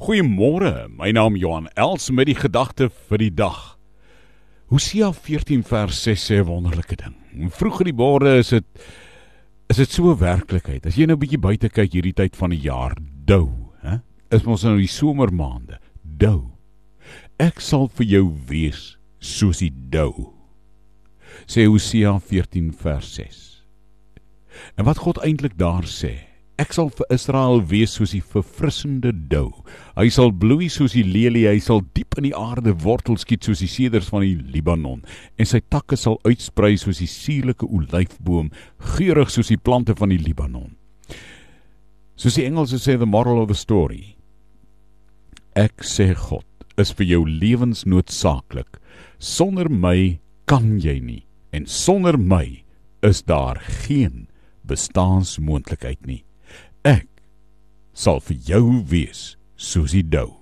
Goeiemôre. My naam Johan Els met die gedagte vir die dag. Hosea 14 vers 6 sê 'n wonderlike ding. Vroeg in die môre is dit is dit so 'n werklikheid. As jy nou 'n bietjie buite kyk hierdie tyd van die jaar, dou, hè? Is mos nou die somermaande. Dou. Ek sal vir jou wees soos die dou. Sê Hosea 14 vers 6. En wat God eintlik daar sê, Ek sal vir Israel wees soos die verfrissende dou. Hy sal bloei soos die lelie, hy sal diep in die aarde wortels skiet soos die seders van die Libanon en sy takke sal uitsprei soos die suurlike olyfboom, geurig soos die plante van die Libanon. Soos die Engelse sê the moral of the story. Ek sê God is vir jou lewensnoodsaaklik. Sonder my kan jy nie en sonder my is daar geen bestaansmoontlikheid nie. Ek sal vir jou wees soos die dou.